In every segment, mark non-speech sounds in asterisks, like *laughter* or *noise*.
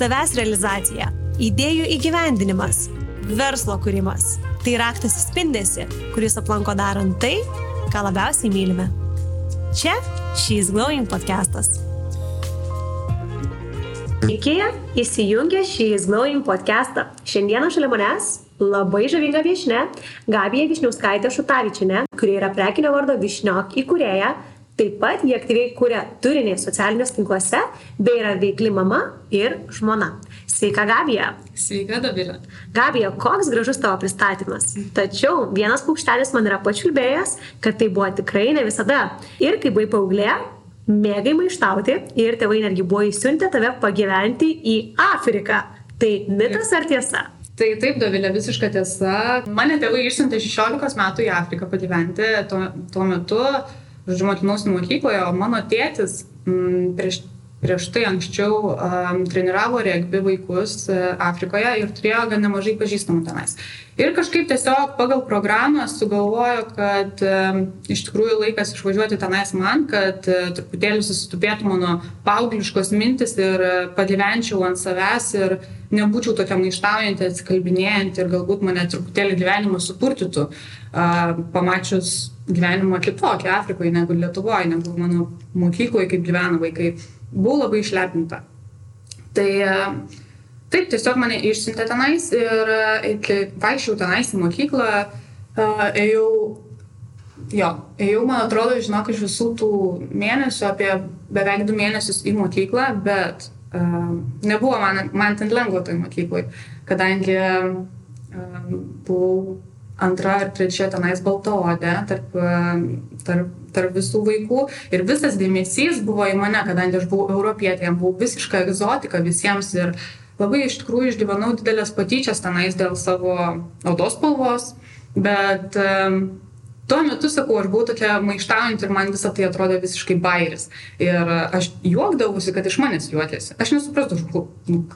savęs realizacija, idėjų įgyvendinimas, verslo kūrimas. Tai raktas į spindesi, kuris aplanko darant tai, ką labiausiai mylime. Čia She's Glowing podcastas. Iki įsijungę She's Glowing podcastą. Šiandieną šalia manęs labai žavinga viešne Gabija Višniauskaitė Šutavičinė, kuri yra prekinio vardo Višniok įkūrėja Taip pat jie aktyviai kuria turinį socialiniuose tinkluose, bei yra veikli mama ir žmona. Sveika, Gabija. Sveika, Davilė. Gabija, koks gražus tavo pristatymas. Tačiau vienas paukštelis man yra pačiulbėjęs, kad tai buvo tikrai ne visada. Ir kai buvai paauglė, mėgai maištauti ir tėvai netgi buvo įsiuntę tave pagyventi į Afriką. Tai mitas ar tiesa? Tai taip, Davilė, visiška tiesa. Mane tėvai išsiuntė 16 metų į Afriką pagyventi. Tuo, tuo metu žodžiu, mokinausi mokykloje, o mano tėtis m, mm, prieš, prieš tai anksčiau um, treniravo regbi vaikus uh, Afrikoje ir turėjo gan nemažai pažįstamų tenais. Ir kažkaip tiesiog pagal programą sugalvojo, kad um, iš tikrųjų laikas išvažiuoti tenais man, kad uh, truputėlį susitupėtų mano paaugliškos mintis ir uh, pagyvenčiau ant savęs ir nebūčiau tokia maištaujantį, atsikalbinėjantį ir galbūt mane truputėlį gyvenimą supurtytų, uh, pamačius gyvenimą kitokį Afrikoje negu Lietuvoje, negu mano mokykloje, kaip gyvena vaikai. Buvau labai išlepinta. Tai taip, tiesiog mane išsiuntė tenais ir kai vaikščiau tenais į mokyklą, ėjau, jo, ėjau, man atrodo, žinok, iš visų tų mėnesių, apie beveik du mėnesius į mokyklą, bet nebuvo man, man ten lengva toj mokyklai, kadangi buvau antra ar trečia tenais baltaodė tarp, tarp, tarp visų vaikų. Ir visas dėmesys buvo į mane, kadangi aš buvau europietė, buvau visiška egzotika visiems ir labai iš tikrųjų išgyvenau didelės patyčias tenais dėl savo odos spalvos, bet um, tuo metu, sakau, aš buvau tokia maištaujanti ir man visą tai atrodė visiškai bairis. Ir aš juokdavusi, kad iš manęs juokėsi. Aš nesuprasdavau,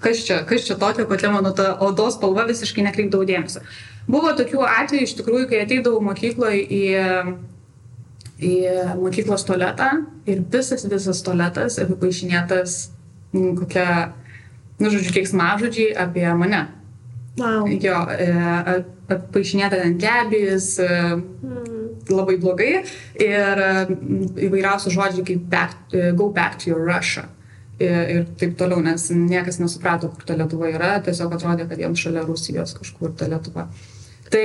kas čia, kas čia tokio, kokia mano ta odos spalva visiškai nekreipdavau dėmesio. Buvo tokių atvejų iš tikrųjų, kai ateidavau mokykloje į, į mokyklos tualetą ir visas, visas tualetas apipaišinėtas kokia, nu, žodžiu, keiksmažodžiai apie mane. Wow. Jo, e, apipaišinėta ten gebys, mm labai blogai ir įvairiausių žodžių kaip back, go back to your Russia. Ir, ir taip toliau, nes niekas nesuprato, kur ta Lietuva yra, tiesiog atrodė, kad jiems šalia Rusijos kažkur ta Lietuva. Tai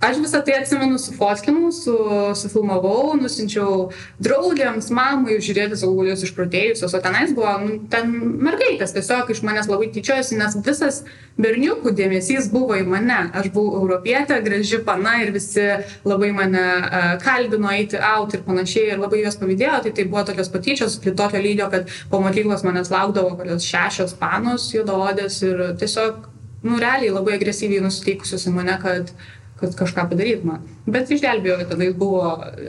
aš visą tai atsimenu, sufotkinau, su, sufilmavau, nusinčiau draugėms, mamai, žiūrėti jūs išprotėjusios, o tenais buvo, nu, ten mergaitės tiesiog iš manęs labai tyčiojasi, nes visas berniukų dėmesys buvo į mane. Aš buvau europietė, graži pana ir visi labai mane uh, kalbino eiti out ir panašiai ir labai juos pavydėjo, tai tai buvo tokios patyčios, iki tokio lygio, kad po mokyklos manęs laukdavo kokios šešios panos juodaodės ir tiesiog, nu, realiai labai agresyviai nusiteikusios į mane, kad kad kažką padaryt man. Bet išgelbėjo, tada buvo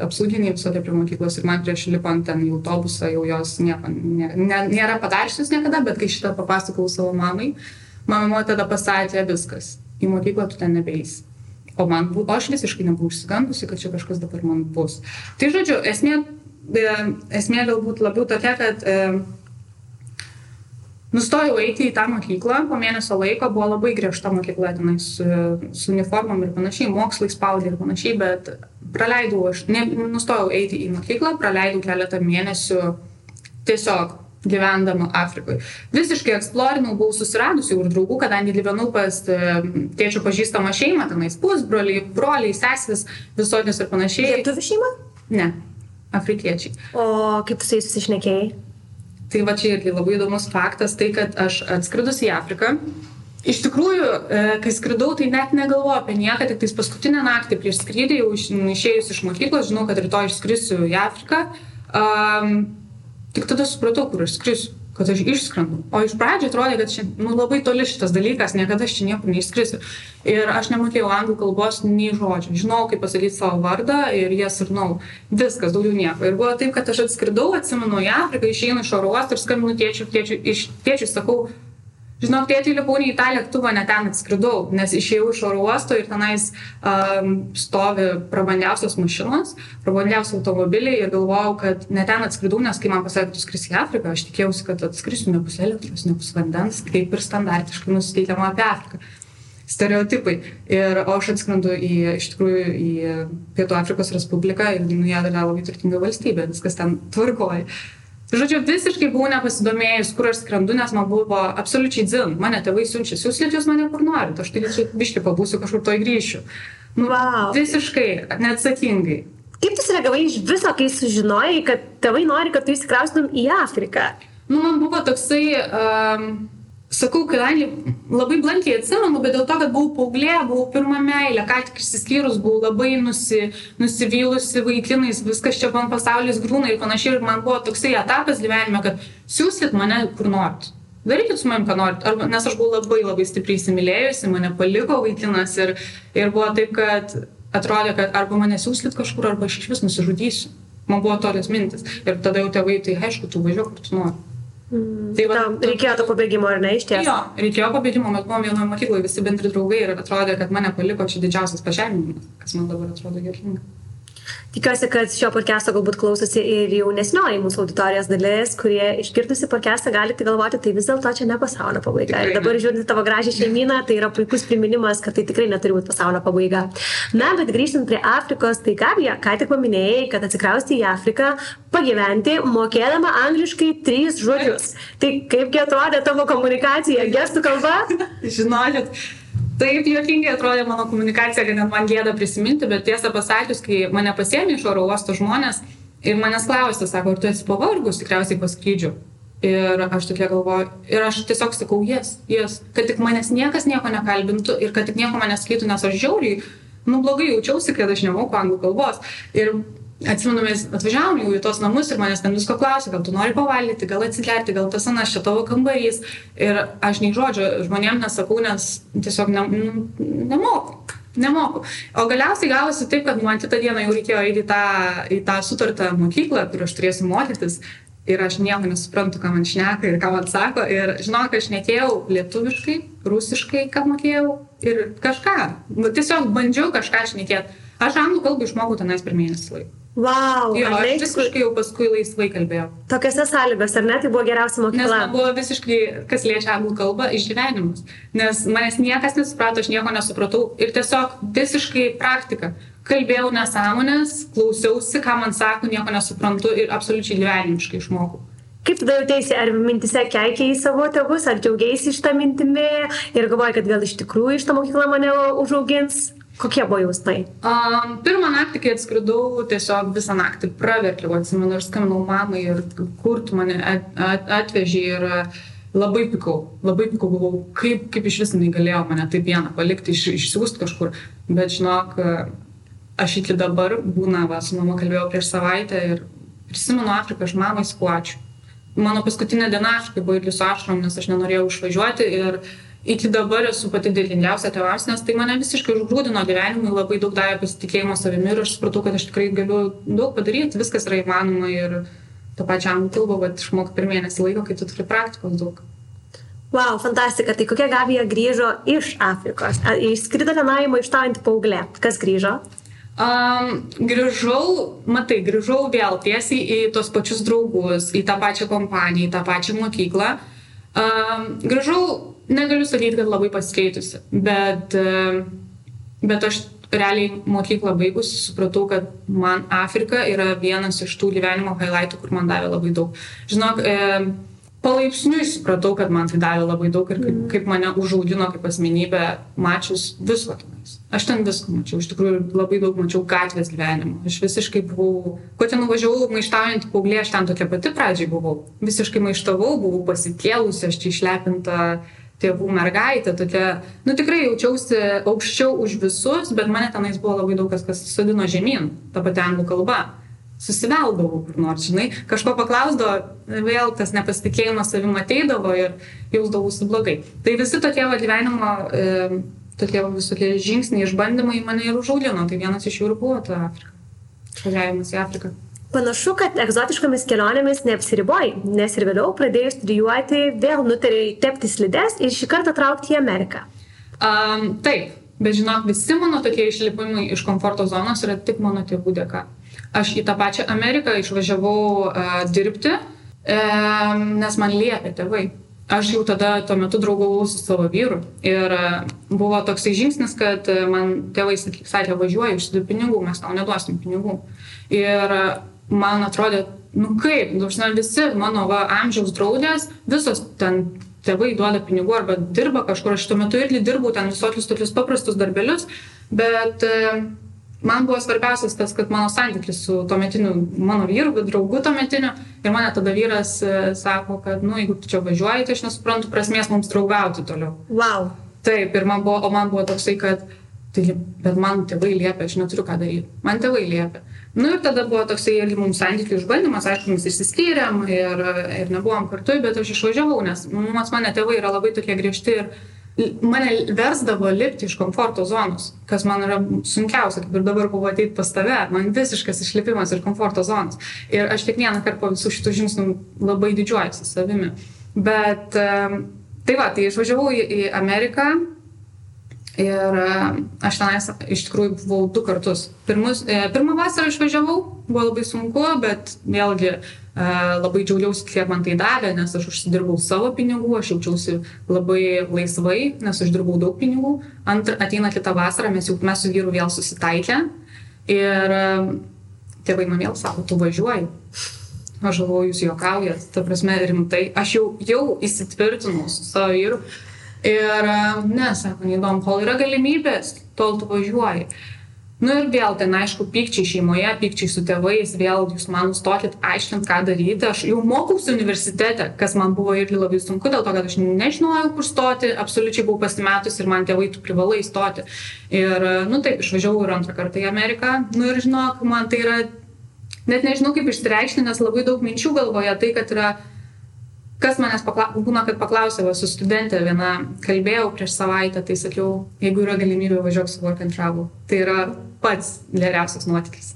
apsauginiai visokie prie mokyklos ir man prieš lipant ten į autobusą jau jos nieko nė, nė, nėra padariusios niekada, bet kai šitą papasakau savo mamai, mama tada pasakė viskas, į mokyklą tu ten nebeisi. O man buvo, aš visiškai nebuvau išsigandusi, kad čia kažkas dabar man bus. Tai žodžiu, esmė, e, esmė galbūt labiau tokia, kad e, Nustojau eiti į tą mokyklą, po mėnesio laiko buvo labai griežta mokykla tenai su, su uniformom ir panašiai, mokslai spaudė ir panašiai, bet praleidau, aš ne, nustojau eiti į mokyklą, praleidau keletą mėnesių tiesiog gyvendama Afrikoje. Visiškai eksplorinau, buvau susiradusi už draugų, kadangi gyvenau pas e, tėčio pažįstamą šeimą, tenais pusbroliai, broliai, sesis, visokios ir panašiai. Lietuvių šeima? Ne, afrikiečiai. O kaip tu su jais susišnekėjai? Tai va čia irgi labai įdomus faktas, tai kad aš atskridus į Afriką, iš tikrųjų, e, kai skridau, tai net negalvojau apie nieką, tik tais paskutinę naktį prieš skrydį, jau išėjus iš mokyklos, žinau, kad rytoj išskrisiu į Afriką, um, tik tada supratau, kur aš skrisiu kad aš išskrendu. O iš pradžio atrodė, kad čia nu, labai toli šitas dalykas, niekada aš čia niekur neišskrisiu. Ir aš nemokėjau anglų kalbos nei žodžio. Žinau, kaip pasakyti savo vardą ir jas ir nau. Viskas, daugiau nieko. Ir buvo taip, kad aš atskridau, atsimenu į Afriką, išeinu iš oro uosto ir skambinu tėčiui, tėčiui, iš tėčiui sakau, Žinok, tėtį ne į tą lėktuvą, ne ten atskridau, nes išėjau iš oro uosto ir tenais um, stovi prabangiausios mašinos, prabangiausi automobiliai ir galvojau, kad ne ten atskridau, nes kai man pasakė, tu skrisi į Afriką, aš tikėjausi, kad atskrisiu nebus elektros, nebus vandens, kaip ir standartiškai nusiteikiama apie Afriką. Stereotipai. Ir aš atskrendu į, iš tikrųjų, į Pietų Afrikos Respubliką ir nu, jie yra labai turtinga valstybė, viskas ten tvarkoja. Žodžiu, visiškai buvau nepasidomėjus, kur aš skrendu, nes man buvo absoliučiai dzin. Mane tėvai siunčia, siūslėt jūs mane kur norit, aš tai čia biškai pabūsiu, kažkur to įgrįšiu. Nu, Wow. Visiškai neatsakingai. Kaip tu sureagavai iš viso, kai sužinojai, kad tėvai nori, kad tu įsikraustum į Afriką? Nu, man buvo toksai, um, sakau, kadangi labai blankiai atsimenu, bet dėl to, kad buvau paauglė, buvau pirmą meilę, ką tik išsiskyrus, buvau labai nusi, nusivylusi vaikinais, viskas čia man pasaulis grūna ir panašiai. Ir man buvo toksai etapas gyvenime, kad siūsit mane kur norit. Darykit su manim, ką norit. Arba, nes aš buvau labai labai stipriai įsimylėjusi, mane paliko vaikinas ir, ir buvo taip, kad atrodė, kad arba mane siūsit kažkur, arba aš iš vis nusižudysiu. Man buvo tokios mintis. Ir tada jau tėvai, tai aišku, tu važiuok, kur tu nori. Mm, Tai va- Tam reikėjo to pabėgimo, ar ne, iš ties? Jo, reikėjo pabėgimo, mes buvom vienoje mokykloje, visi bendri draugai ir atrodė, kad mane paliko čia didžiausias pažeminimas, kas man dabar atrodo gėdinga. Tikiuosi, kad šio podcast'o galbūt klausosi ir jaunesnioji mūsų auditorijos dalis, kurie išgirdusi podcast'ą galite galvoti, tai vis dėlto čia ne pasaulio pabaiga. Ir dabar žiūrint tavo gražią šeimyną, tai yra puikus priminimas, kad tai tikrai neturi būti pasaulio pabaiga. Na, bet grįžtant prie Afrikos, tai Gabija, ką tik paminėjai, kad atsikrausti į Afriką pagyventi, mokėdama angliškai trys žodžius. Tai kaipgi atrodė tavo komunikacija, gestų kalba? Žinokit, taip juokingai atrodė mano komunikacija, kad net man gėda prisiminti, bet tiesą pasakius, kai mane pasiemė iš oro uosto žmonės ir manęs klausė, sako, ar tu esi pavargus tikriausiai po skrydžių. Ir aš tokia galvoju, ir aš tiesiog sakau, jes, jes, kad tik manęs niekas nieko nekalbintų ir kad tik nieko manęs skaitų, nes aš žiauriai, nu blogai jaučiausi, kad aš nemoku anglų kalbos. Ir atsimenu, mes atvažiavom jau į tos namus ir manęs ten visko klausė, gal tu nori pavalgyti, gal atsigerti, gal tas anas čia tavo kambarys. Ir aš nei žodžio žmonėm nesakau, nes tiesiog ne, nu, nemoku. Nemoku. O galiausiai gavosi taip, kad man kitą dieną jau reikėjo eiti į tą, į tą sutartą mokyklą, kur aš turėsiu mokytis. Ir aš nieko nesuprantu, ką man šneka ir ką man sako. Ir žinok, aš nekėjau lietuviškai, rusiškai, ką mokėjau. Ir kažką. Nu, tiesiog bandžiau kažką šnekėti. Aš anglų kalbą išmokau tenais per mėnesį laiko. Wow, Jo, ar ne, aš visiškai jau paskui laisvai kalbėjau. tokiose sąlygose, ar ne, tai buvo geriausia Nes mokykla. man buvo visiškai, kas liečia anglų kalbą, išgyvenimus. Nes manęs niekas nesuprato, aš nieko nesupratau. Ir tiesiog visiškai praktika. Kalbėjau nesąmonės, klausiausi, ką man sako, nieko nesuprantu ir absoliučiai gyvenimiškai išmokau. Kaip tada jautėsi, ar mintise keikiai į savo tėvus, ar džiaugiaisi iš tą mintimį ir galvoji, kad gal iš tikrųjų iš tą mokyklą mane užaugins? Kokie buvo jausmai? Um, pirmą naktį, kai atskridau, tiesiog visą naktį praverkiau, atsimenu, ir skambinau mamai, ir kur tu mane at, at, atvežė ir e, labai pikau, labai pikau, galvojau, kaip, kaip iš vis jinai galėjo mane taip vieną palikti, iš, išsiųsti kažkur. Bet žinok, e, aš iki dabar būna, va, su mama kalbėjau prieš savaitę ir prisimenu Afriką, aš mamai sakau ačiū. Mano paskutinė diena Afrikai buvo irgi su ašrom, nes aš nenorėjau išvažiuoti ir iki dabar esu pati dėkingiausia tėvams, nes tai mane visiškai užgrūdino gyvenimui, labai daug davė pasitikėjimo savimi ir aš supratau, kad aš tikrai galiu daug padaryti, viskas yra įmanoma ir tą pačią anglų kalbą, bet išmokti per mėnesį laiko, kai tu turi praktikos daug. Wow, fantastika. Tai kokia Gabija grįžo iš Afrikos? Išskrido tenai maištaujantį paauglę. Kas grįžo? Um, grįžau, matai, grįžau vėl tiesiai į tos pačius draugus, į tą pačią kompaniją, į tą pačią mokyklą. Um, grįžau, negaliu sakyti, kad labai pasikeitusi, bet, um, bet aš realiai mokyklą baigusi supratau, kad man Afrika yra vienas iš tų gyvenimo highlightų, kur man davė labai daug. Žinok, um, palaipsniui supratau, kad man tai davė labai daug ir kaip, kaip mane užaugino kaip asmenybę, mačius visko tenais. Aš ten visko mačiau, iš tikrųjų labai daug mačiau gatvės gyvenimo. Aš visiškai buvau, kuo ten nuvažiavau maištaujant paauglė, aš ten tokia pati pradžiai buvau. Visiškai maištavau, buvau pasikėlusi, aš čia išlepinta tėvų mergaitė, tokia, nu tikrai jaučiausi aukščiau už visus, bet mane tenais buvo labai daug kas, kas sudino žemyn, ta pati anglų kalba susiveldavau kur nors, žinai, kažko paklausdavo, vėl tas nepasitikėjimas savim ateidavo ir jausdavausi blogai. Tai visi tokie va gyvenimo, e, tokie va visokie žingsniai, išbandymai mane ir užaugino, tai vienas iš jų ir buvo ta Afrika. Išvažiavimas į Afriką. Panašu, kad egzotiškomis kelionėmis neapsiriboji, nes ir vėliau pradėjus studijuoti vėl nutarėjai tepti slides ir šį kartą traukti į Ameriką. Um, taip, bet žinok, visi mano tokie išlipimai iš komforto zonos yra tik mano tėvų dėka. Aš į tą pačią Ameriką išvažiavau uh, dirbti, um, nes man liepė tėvai aš jau tada tuo metu draugavau su savo vyru ir e, buvo toksai žingsnis, kad man tėvai sakė, važiuoju, užsidirbi pinigų, mes tau neduosim pinigų. Ir e, man atrodė, nu kaip, dažnai visi mano va, amžiaus draudės, visos ten tėvai duoda pinigų arba dirba kažkur, aš tuo metu irgi dirbau ten visokius tokius paprastus darbelius, bet man buvo svarbiausias tas, kad mano santykis su tuometiniu mano vyru, bet draugu tuometiniu. Ir mane tada vyras e, sako, kad, nu, jeigu tu čia važiuoji, tai aš nesuprantu prasmės mums draugauti toliau. Wow. Taip, ir man buvo, o man buvo toksai, kad, tai, bet man tėvai liepia, aš neturiu ką daryti. Man tėvai liepia. Nu ir tada buvo toksai irgi mums santykių išbandymas, aišku, mes išsiskyrėm ir, ir nebuvom kartu, bet aš išvažiavau, nes mums mane tėvai yra labai tokie griežti ir mane versdavo lipti iš komforto zonos, kas man yra sunkiausia, kaip ir dabar buvo ateiti pas tave, man visiškas išlipimas iš komforto zonos. Ir aš kiekvieną kartą po visų šitų žingsnių labai didžiuojuosi savimi. Bet tai va, tai išvažiavau į, Ameriką ir aš tenais iš tikrųjų buvau du kartus. Pirmus, e, pirmą vasarą išvažiavau, buvo labai sunku, bet vėlgi labai džiaugiausi, kiek man tai davė, nes aš užsidirbau savo pinigų, aš jaučiausi labai laisvai, nes uždirbau daug pinigų. Antra, ateina kita vasara, mes jau mes su vyru vėl susitaikė ir tėvai man vėl sako, tu važiuoji. Aš galvoju, jūs juokaujat, ta prasme rimtai. Aš jau, jau įsitvirtinau su savo vyru ir ne, sako, neįdomu, kol yra galimybės, tol tu važiuoji. Nu ir vėl ten, aišku, pykčiai šeimoje, pykčiai su tėvais, vėl jūs man nustokit aiškinti, ką daryti. Aš jau mokausi universitete, kas man buvo irgi labai sunku, dėl to, kad aš nežinojau, kur stoti, absoliučiai buvau pasimetus ir man tėvai tu privalai stoti. Ir, nu taip, išvažiavau ir antrą kartą į Ameriką. Nu ir žinok, man tai yra, net nežinau kaip išsireikšti, nes labai daug minčių galvoje, tai, kad yra kas manęs pakla... būna, kad paklausė, va, su studentė viena kalbėjau prieš savaitę, tai sakiau, jeigu yra galimybė važiuok su Work and Travel. Tai yra pats geriausias nuotykis.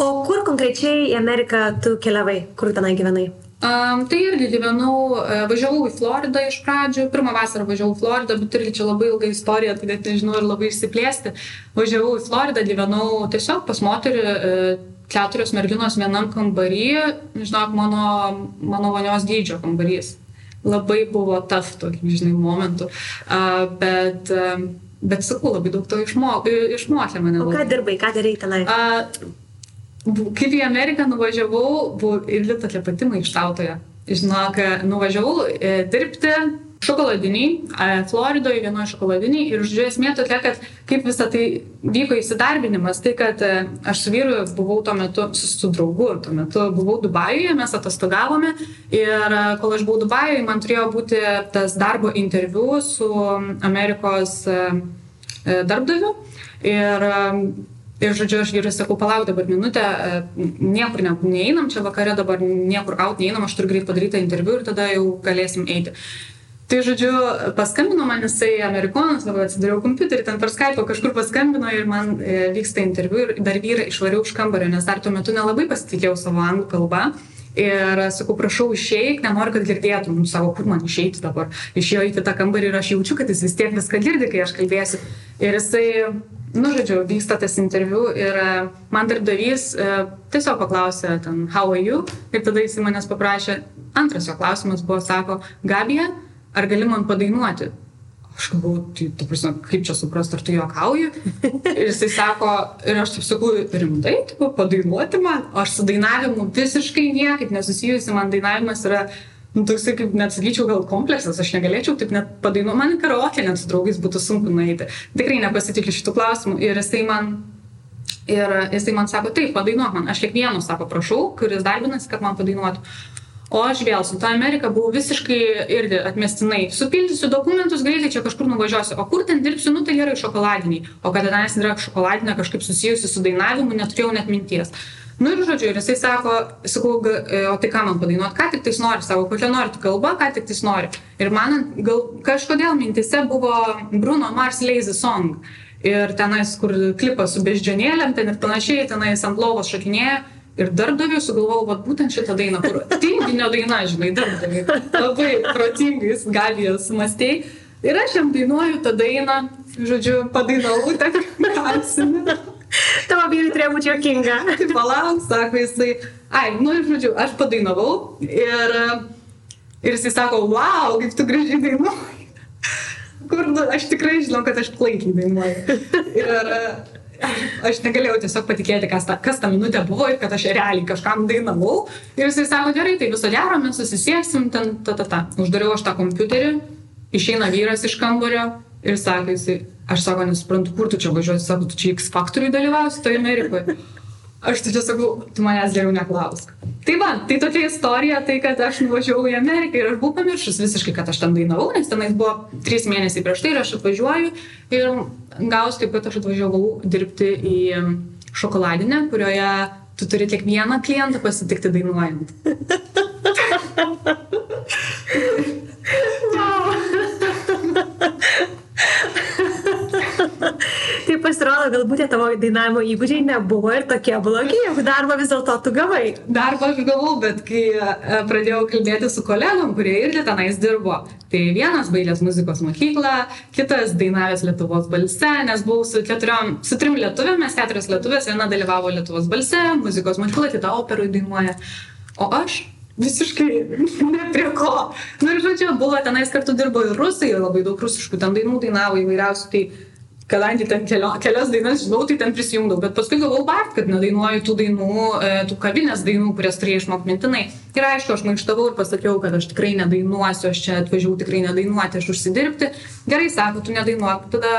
O kur konkrečiai į Ameriką tu keliavai, kur tenai gyvenai? Um, tai irgi gyvenau, uh, važiavau į Floridą iš pradžių, pirmą vasarą važiavau į Floridą, bet irgi čia labai ilga istorija, tai net nežinau ir labai išsiplėsti. Važiavau į Floridą, gyvenau tiesiog pas moterį, uh, keturios merginos vienam kambarį, žinok, mano, mano vanios dydžio kambarys. Labai buvo taf tokių, žinai, momentų. Uh, bet, uh, bet sakau, labai daug to išmo, išmokė mane. O ką dirbai, ką darai tenai? Uh, kaip į Ameriką nuvažiavau, buvau ir tokia pati maištautoja. Žinok, nuvažiavau e, dirbti šokoladiniai, Floridoje vienoje šokoladiniai ir, žodžiu, esmė tokia, kad kaip visą tai vyko įsidarbinimas, tai kad e, aš su vyru buvau tuo metu, su, su draugu, tuo metu buvau Dubajuje, mes atostogavome ir e, kol aš buvau Dubajuje, man turėjo būti tas darbo interviu su Amerikos e, darbdaviu. Ir Ir, žodžiu, aš vyrui sakau, palauk dabar minutę, niekur ne, neeinam, čia vakare dabar niekur out neeinam, aš turiu greit padaryti interviu ir tada jau galėsim eiti. Tai žodžiu, paskambino man jisai amerikonas, dabar atsidariau kompiuterį, ten per Skype kažkur paskambino ir man e, vyksta interviu ir dar vyrą išvariau iš kambario, nes dar tuo metu nelabai pasitikėjau savo anglų kalbą. Ir sakau, prašau, išeik, nenoriu, kad girdėtum, savo, kur man išeiti dabar. Išėjo į tą kambarį ir aš jaučiu, kad jis vis tiek viską girdi, kai aš kalbėsiu. Ir jisai, nu, žodžiu, vyksta tas interviu ir e, man darbdavys e, tiesiog paklausė, ten, how are you? Ir tada jisai manęs paprašė, antras jo klausimas buvo, sako, Gabija, ar gali man padainuoti? Aš galvoju, tai, tu prasme, kaip čia suprasti, ar tu juokauji? Ir jisai sako, ir aš taip sakau, rimtai, tipo, padainuoti man, o aš su dainavimu visiškai niekaip nesusijusi, man dainavimas yra, nu, toksai, kaip net sakyčiau, gal kompleksas, aš negalėčiau taip net padainuoti, man karaokė net su draugais būtų sunku nueiti. Tikrai nepasitikiu šitų klausimų. Ir jisai man Ir jisai man sako, taip, padainuok man. Aš kiekvieno sako, prašau, kuris darbinasi, kad man padainuotų. O aš vėl su ta Amerika buvau visiškai irgi atmestinai. Supildysiu dokumentus, greitai čia kažkur nuvažiuosiu. O kur ten dirbsiu, nu tai gerai šokoladiniai. O kada tenais yra šokoladinė kažkaip susijusi su dainavimu, neturėjau net minties. Nu ir žodžiu, ir jisai sako, sakau, o tai ką man padainuot, ką tik tais nori, sako, kokia nori tu kalba, ką tik tais nori. Ir man gal kažkodėl mintise buvo Bruno Mars Lazy Song. Ir tenais, kur klipas su beždžionėlėm, ten ir panašiai, tenais ant lovos šakinėja. Ir darbdaviui sugalvojau, va, būtent šitą dainą, kur tinginio daina, žinai, darbdaviui. Labai protingais gavijas mąstėjai. Ir aš jam dainuoju tą dainą, žodžiu, padainavau tą kalsinę. Tavo vyrui turėjo būti jokinga. Tai palauk, sako jisai, ai, nu ir žodžiu, aš padainavau ir, ir jisai sako, wow, kaip tu gražiai dainuoji. Kur, nu, aš tikrai žinau, kad aš klaikiai dainuoju. Ir aš negalėjau tiesiog patikėti, kas ta, kas ta minutė buvo ir kad aš realiai kažkam dainavau. Ir jisai sako, gerai, tai viso gero, mes susisieksim, ten, ta, ta, ta. Uždariau aš tą kompiuterį, išeina vyras iš kambario ir sako, jisai, aš sako, nesuprantu, kur tu čia važiuosi, sako, tu čia X faktoriui dalyvausi toje Amerikoje. Aš tai čia sakau, tu manęs geriau neklausk. Tai va, tai tokia istorija, tai kad aš nuvažiavau į Ameriką ir aš buvau pamiršus visiškai, kad aš ten dainavau, nes tenais buvo trys mėnesiai prieš tai ir aš atvažiuoju ir gaus taip, kad aš atvažiavau dirbti į šokoladinę, kurioje tu turi kiekvieną klientą pasitikti dainuojant. *laughs* *laughs* tai pasirodo, galbūt tie tavo dainavimo įgūdžiai nebuvo ir tokie blogi, jeigu darbą vis dėlto tu gavai. Darbą aš gavau, bet kai e, pradėjau kalbėti su kolegom, kurie irgi tenais dirbo, tai vienas baigęs muzikos mokyklą, kitas dainavęs Lietuvos balse, nes buvau su keturiom, su trim lietuvėm, mes keturios lietuvės, viena dalyvavo Lietuvos balse, muzikos mokykla, kita operų dainuoja. O aš visiškai *laughs* ne prie ko. Na nu, ir žodžiu, buvo tenais kartu dirbo ir rusai, labai daug rusiškų ten dainų dainavo įvairiausių. Tai kadangi ten kelio, kelias dainas žinau, tai ten prisijungdavau, bet paskui galvojau, bart, kad nedainuoju tų dainų, e, tų kavinės dainų, kurias turėjau išmokti mintinai. Ir aišku, aš maištavau ir pasakiau, kad aš tikrai nedainuosiu, aš čia atvažiavau tikrai nedainuoti, aš užsidirbti. Gerai, sako, tu nedainuok, tada,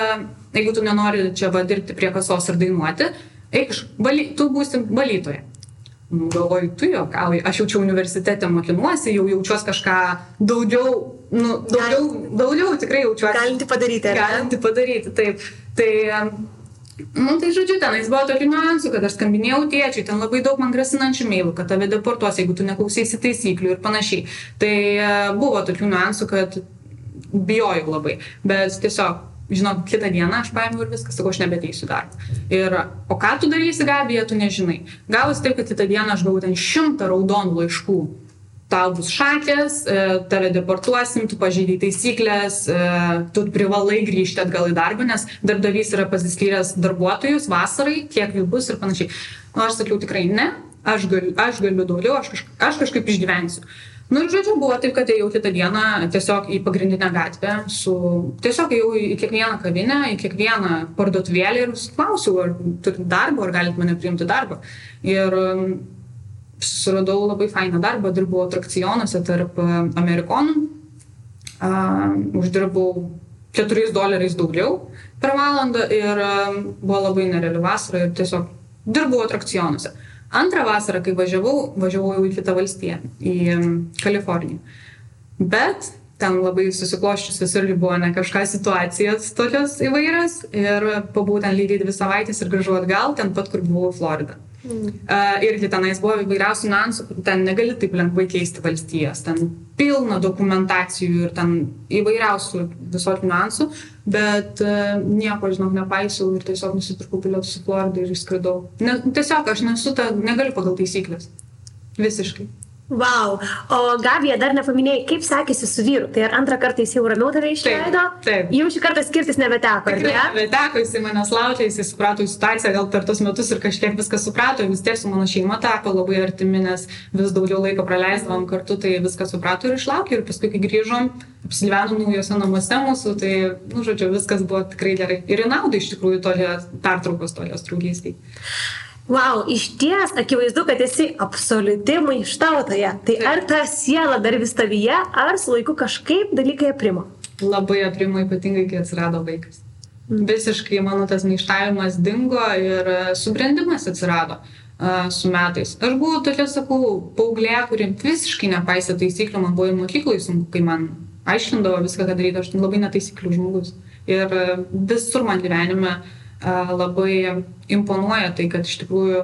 jeigu tu nenori čia va dirbti prie kasos ir dainuoti, eik, baly, tu būsi valytoja. Nu, galvoju, tu juokauji, aš jaučiu universitete mokinuosi, jau jaučiuosi kažką daugiau, nu, daugiau, daugiau tikrai jaučiuosi. Galinti padaryti. Galinti padaryti, taip. Tai, nu, tai žodžiu, tenais buvo tokių niuansų, kad aš skambinėjau tėčiui, ten labai daug man grasinančių mailų, kad tave deportuos, jeigu tu neklausysi taisyklių ir panašiai. Tai e, buvo tokių niuansų, kad bijojau labai, bet tiesiog žinok, kitą dieną aš paėmiau ir viskas, sakau, aš nebeteisiu darbą. Ir, o ką tu darysi, Gabija, tu nežinai. Gavosi taip, kad kitą dieną aš gavau ten šimtą raudonų laiškų tau bus šakės, e, tave deportuosim, tu pažydai taisyklės, e, tu privalai grįžti atgal į darbą, nes darbdavys yra pasiskyręs darbuotojus vasarai, kiek jų bus ir panašiai. Nu, aš sakiau tikrai ne, aš galiu, aš galiu daugiau, aš, kažka, aš kažkaip išgyvensiu. Nu ir žodžiu, buvo taip, kad ėjau kitą dieną tiesiog į pagrindinę gatvę, su, tiesiog ėjau į kiekvieną kavinę, į kiekvieną parduotuvėlį ir klausiau, ar turit darbą, ar galit mane priimti darbą. Ir suradau labai fainą darbą, dirbau atrakcionuose tarp e, amerikonų, uh, uždirbau 4 doleriais daugiau per valandą ir uh, buvo labai nereali vasara ir tiesiog dirbau atrakcionuose. Antrą vasarą, kai važiavau, važiavau jau į kitą valstiją, į um, Kaliforniją. Bet ten labai susikloščiusios irgi buvo ne kažką situacijos tokios įvairios ir pabuvau ten lygiai dvi savaitės ir grįžau atgal, ten pat, kur buvau Florida. Mm. Irgi tenais buvo įvairiausių niuansų, ten negali taip lengvai keisti valstijas, ten pilna dokumentacijų ir ten įvairiausių visokių niuansų, bet uh, nieko, žinok, nepaisiau ir tiesiog nusipirkau bilietus į Floridą ir išskridau. Ne, tiesiog aš nesu ta, negaliu pagal taisyklės. Visiškai. Wow. O Gabija, dar nepaminėjai, kaip sekėsi su vyru. Tai ar antrą kartą jis jau ramiau tave išleido? Taip. taip. Jau šį kartą skirtis nebeteko. Tikrai ne? nebeteko, jis manęs laukia, jis suprato situaciją, gal per tos metus ir kažkiek viską suprato, vis tiek su mano šeima tapo labai artimi, nes vis daugiau laiko praleisdavom kartu, tai viską suprato ir išlaukė. Ir paskui, kai grįžom, apsigyvenom naujose namuose mūsų, tai, nu, žodžiu, viskas buvo tikrai gerai. Ir į naudą iš tikrųjų toje pertraukos, toje draugystėje. Wow, iš ties akivaizdu, kad esi absoliuti maištautoja. Tai ar ta siela dar vis tavyje, ar su laiku kažkaip dalykai aprimo? Labai aprimo, ypatingai, kai atsirado vaikas. Mm. Visiškai mano tas maištavimas dingo ir subrendimas atsirado su metais. Aš buvau tokia, sakau, paauglė, kuri visiškai nepaisė taisyklių, man buvo į mokyklą sunku, kai man aiškindavo viską, ką daryti, aš labai netaisyklių žmogus. Ir visur man gyvenime uh, labai imponuoja tai, kad iš tikrųjų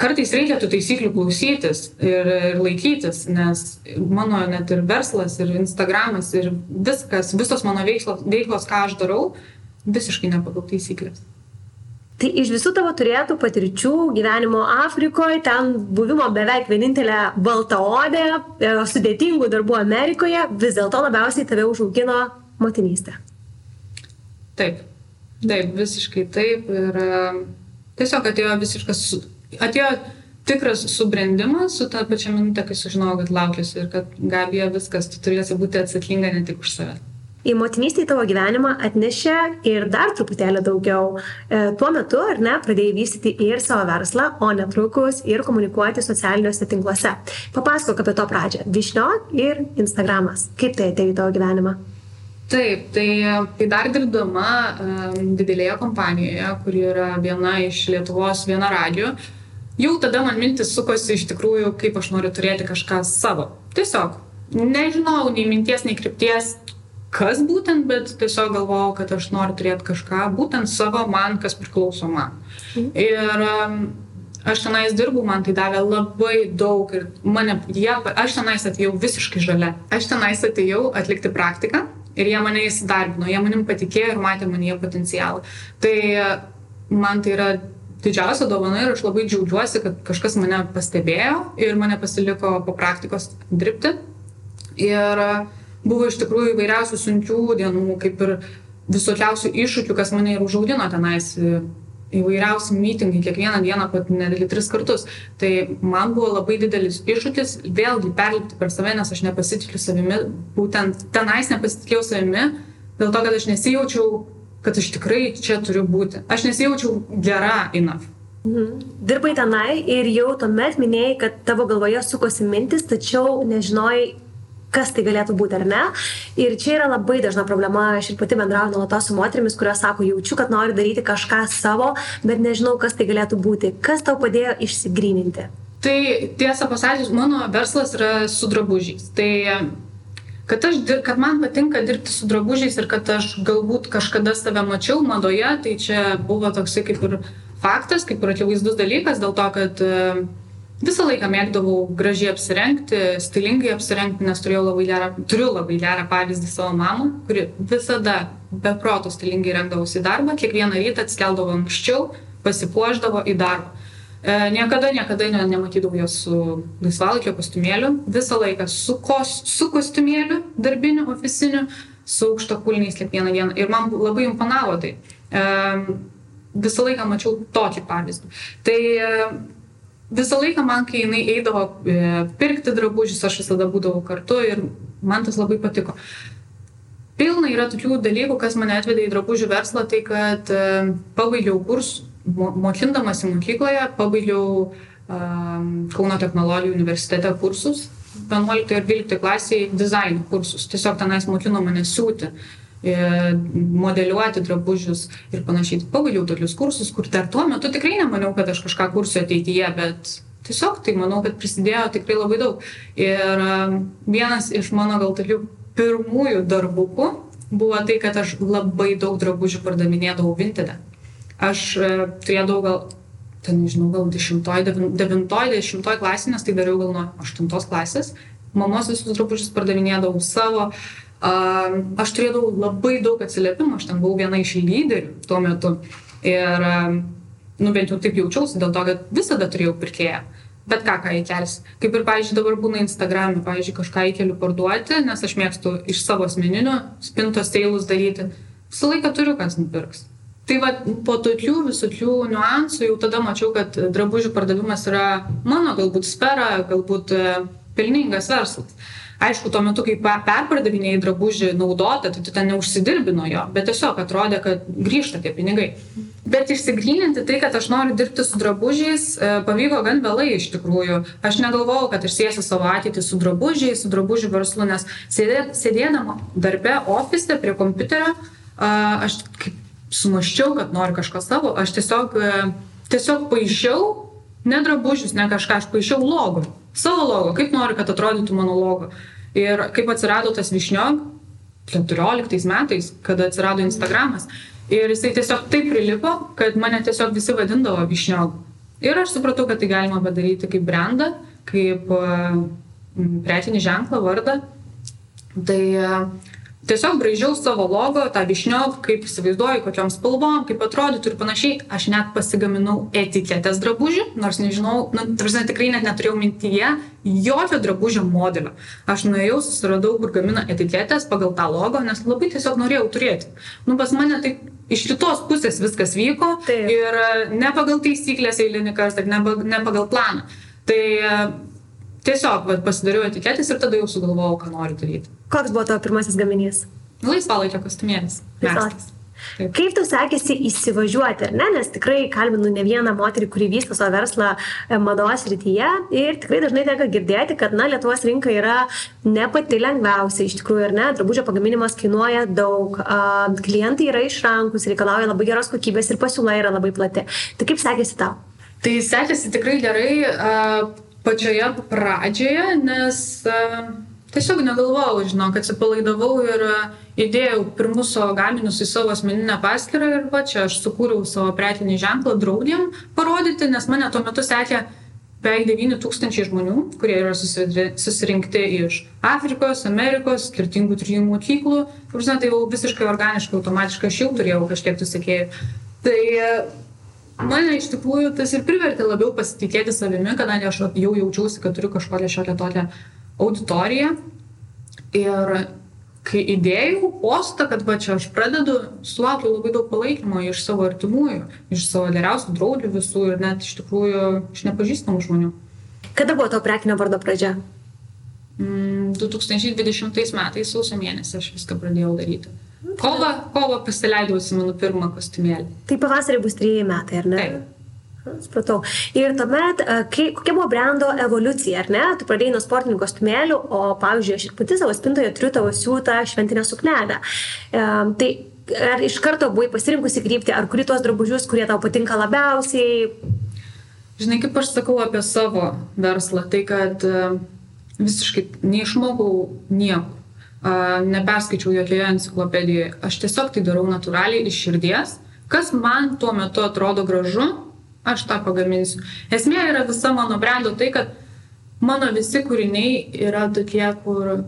kartais reikia tų taisyklių klausytis ir, ir laikytis, nes mano net ir verslas, ir Instagramas, ir viskas, visos mano veiklos, veiklos ką aš darau, visiškai ne pagal taisyklės. Tai iš visų tavo turėtų patirčių gyvenimo Afrikoje, ten buvimo beveik vienintelė baltaodė, e, sudėtingų darbų Amerikoje, vis dėlto labiausiai tave užaugino motinystė. Taip, taip, visiškai taip. Ir tiesiog atėjo visiškas, atėjo tikras subrendimas su tą pačią minutę, kai sužinojau, kad laukiuosi ir kad Gabija viskas, tu turėsi būti atsakinga ne tik už save į motinystę į tavo gyvenimą atnešė ir dar truputėlį daugiau. E, tuo metu, ar ne, pradėjai vystyti ir savo verslą, o netrukus ir komunikuoti socialiniuose tinkluose. Papasakok apie to pradžią. Višnio ir Instagramas. Kaip tai atėjo į tavo gyvenimą? Taip, tai, tai dar dirbdama didelėje kompanijoje, kuri yra viena iš Lietuvos viena radio, jau tada man mintis sukosi iš tikrųjų, kaip aš noriu turėti kažką savo. Tiesiog nežinau nei minties, nei krypties, kas būtent, bet tiesiog galvojau, kad aš noriu turėti kažką būtent savo man, kas priklauso man. Mhm. Ir aš tenais dirbu, man tai davė labai daug ir mane, jie, aš tenais atėjau visiškai žalia. Aš tenais atėjau atlikti praktiką ir jie mane įsidarbino, jie manim patikėjo ir matė manyje potencialą. Tai man tai yra didžiausia dovana ir aš labai džiaugiuosi, kad kažkas mane pastebėjo ir mane pasiliko po praktikos dirbti. Ir buvo iš tikrųjų įvairiausių sunkių dienų, kaip ir visokiausių iššūkių, kas mane ir užaugino tenais įvairiausi mitingai, kiekvieną dieną, pat nedėlį tris kartus. Tai man buvo labai didelis iššūkis vėlgi perlipti per save, nes aš nepasitikiu savimi, būtent tenais nepasitikėjau savimi, dėl to, kad aš nesijaučiau, kad aš tikrai čia turiu būti. Aš nesijaučiau gera enough. Mhm. Dirbai tenai ir jau tuomet minėjai, kad tavo galvoje sukosi mintis, tačiau nežinojai, kas tai galėtų būti ar ne. Ir čia yra labai dažna problema, aš ir pati bendrauju nuolatos su moterimis, kurios sako, jaučiu, kad noriu daryti kažką savo, bet nežinau, kas tai galėtų būti. Kas tau padėjo išsigryninti? Tai tiesą pasakius, mano verslas yra su drabužiais. Tai kad, aš, kad man patinka dirbti su drabužiais ir kad aš galbūt kažkada save mačiau madoje, tai čia buvo toksai kaip ir faktas, kaip ir akivaizdus dalykas, dėl to, kad uh, Visą laiką mėgdavau gražiai apsirengti, stilingai apsirengti, nes turėjau labai gerą, turiu labai gerą pavyzdį savo mamą, kuri visada be proto stilingai rengdavosi į darbą, kiekvieną rytą atskeldavo anksčiau, pasipuoždavo į darbą. E, niekada, niekada ne, nematydavau jos su laisvalaikio kostiumėliu, visą laiką su, kos, su kostiumėliu, darbiniu, oficiniu, su aukšto kulniais kiekvieną dieną. Ir man labai imponavo tai. E, visą laiką mačiau tokį pavyzdį. Tai e, visą laiką man, kai jinai eidavo e, pirkti drabužius, aš visada būdavau kartu ir man tas labai patiko. Pilna yra tokių dalykų, kas mane atvedė į drabužių verslą, tai kad e, pabaigiau kursų, mokindamasi mokykloje, pabaigiau um, Kauno technologijų universitete kursus, 11 ir 12 klasiai dizaino kursus. Tiesiog tenais mokino mane siūti. Uh, E, modeliuoti drabužius ir panašiai. Pabaigiau tokius kursus, kur dar tuo metu tikrai nemaniau, kad aš kažką kursiu ateityje, bet tiesiog tai manau, kad prisidėjo tikrai labai daug. Ir e, vienas iš mano gal tokių pirmųjų darbukų buvo tai, kad aš labai daug drabužių pardavinėdavau Vinted. Aš e, turėdavau gal ten, nežinau, gal 10, 9, 10 klasė, nes tai dariau gal nuo 8 klasės. Mamos visus drabužius pardavinėdavau savo, Aš turėdavau labai daug atsiliepimų, aš ten buvau viena iš lyderių tuo metu. Ir, nu, bent jau taip jaučiausi dėl to, kad visada turėjau pirkėją. Bet ką, ką įkelsi. Kaip ir, pavyzdžiui, dabar būna Instagram'e, pavyzdžiui, kažką įkeliu parduoti, nes aš mėgstu iš savo asmeninių spintos teilus daryti. Visą laiką turiu, kas nupirks. Tai va, po tokių visokių niuansų jau tada mačiau, kad drabužių pardavimas yra mano galbūt sfera, galbūt e, pelningas verslas. Aišku, tuo metu, kai perpardavinėjai drabužį naudotą, tai tu ten neužsidirbi nuo jo, bet tiesiog atrodė, kad grįžta tie pinigai. Bet išsigryninti tai, kad aš noriu dirbti su drabužiais, e, pavyko gan vėlai iš tikrųjų. Aš negalvojau, kad aš sėsiu savo ateitį su drabužiais, su drabužių verslu, nes sėdėdama darbe ofise prie kompiuterio, aš kaip sumaščiau, kad noriu kažko savo, aš tiesiog, e, tiesiog paaišiau ne drabužius, ne kažką, aš paaišiau logo savo logo, kaip noriu, kad atrodytų mano logo. Ir kaip atsirado tas višniog, 14 metais, kada atsirado Instagramas. Ir jisai tiesiog taip prilipo, kad mane tiesiog visi vadindavo višniog. Ir aš supratau, kad tai galima padaryti kaip brandą, kaip uh, prekinį ženklą, vardą. Tai uh, tiesiog braižiau savo logo, tą višniok, kaip įsivaizduoju, kokiam spalvom, kaip atrodytų ir panašiai. Aš net pasigaminau etiketės drabužių, nors nežinau, nu, tarsi tikrai net neturėjau mintyje jokio drabužio modelio. Aš nuėjau, susiradau, kur gamina etiketės pagal tą logo, nes labai tiesiog norėjau turėti. Nu, pas mane tai iš kitos pusės viskas vyko Taip. ir ne pagal taisyklės eilinį kartą, ne, ne pagal planą. Tai tiesiog vat, pasidariau etiketės ir tada jau sugalvojau, ką noriu daryti. Koks buvo tavo pirmasis gaminys? Laisvalaikio kostiumėlis. Taip. Kaip tau sekėsi įsivažiuoti, ar ne? Nes tikrai kalbinu ne vieną moterį, kuri vysto savo verslą e, mados rytyje ir tikrai dažnai tenka girdėti, kad, na, Lietuvos rinka yra ne pati lengviausia, iš tikrųjų, ar ne? Drabužio pagaminimas kainuoja daug, klientai yra išrankus, reikalauja labai geros kokybės ir pasiūla yra labai plati. Tai kaip sekėsi tau? Tai sekėsi tikrai gerai pačioje pradžioje, nes a, tiesiog negalvojau, žinok, atsipalaidavau ir e, įdėjau pirmus savo gaminius į savo asmeninę paskyrą ir va čia aš sukūriau savo prekinį ženklą draudėm parodyti, nes mane tuo metu sekė beveik 9 tūkstančiai žmonių, kurie yra susirinkti iš Afrikos, Amerikos, skirtingų trijų mokyklų. Žinai, tai jau visiškai organiškai, automatiškai aš jau turėjau kažkiek tų sekėjų. Tai e, mane iš tikrųjų tas ir privertė labiau pasitikėti savimi, kadangi aš jau jaučiausi, kad turiu kažkokią šiokią tokią auditoriją. Ir kai įdėjau postą, kad va čia aš pradedu, sulaukiau labai daug palaikymo iš savo artimųjų, iš savo geriausių draugų visų ir net iš tikrųjų iš nepažįstamų žmonių. Kada buvo to prekinio vardo pradžia? Mm, 2020 metais sausio mėnesį aš viską pradėjau daryti. Kovo, kovo pasileidau, atsimenu, pirmą kostiumėlį. Tai pavasarį bus trijai metai, ar ne? Taip. Supratau. Ir tuomet, kai, kokia buvo brendo evoliucija, ar ne? Tu pradėjai nuo sportinių kostiumėlių, o, pavyzdžiui, aš ir pati savo spintoje turiu tavo siūtą šventinę suknelę. E, tai ar iš karto buvai pasirinkusi krypti, ar kuri tos drabužius, kurie tau patinka labiausiai? Žinai, kaip aš sakau apie savo verslą, tai kad visiškai neišmokau nieko, neperskaičiau jokioje enciklopedijoje, aš tiesiog tai darau natūraliai iš širdies, kas man tuo metu atrodo gražu, aš tą pagaminsiu. Esmė yra visa mano brendo tai, kad mano visi kūriniai yra tokie, kur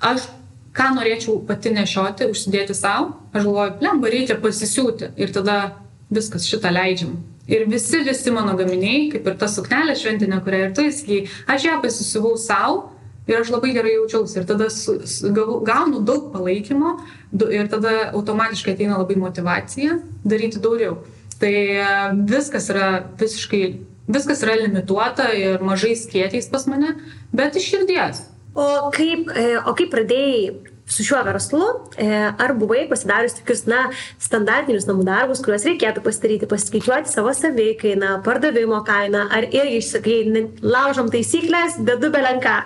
aš ką norėčiau pati nešioti, užsidėti savo, aš galvoju, plemba, reikia pasisiūti ir tada viskas šitą leidžiam. Ir visi, visi mano gaminiai, kaip ir ta suknelė šventinė, kurią ir tu įsigijai, aš ją pasisiuvau savo ir aš labai gerai jaučiausi. Ir tada su, su, gaunu daug palaikymo ir tada automatiškai ateina labai motivacija daryti daugiau. Tai e, viskas yra visiškai, viskas yra limituota ir mažais kiekiais pas mane, bet iš širdies. O kaip, e, o kaip pradėjai su šiuo verslu, e, ar buvai pasidarius tokius, na, standartinius namų darbus, kuriuos reikėtų pasidaryti, pasiskaičiuoti savo saveikainą, pardavimo kainą, ar irgi išsakai, laužom taisyklės, dedu belenką.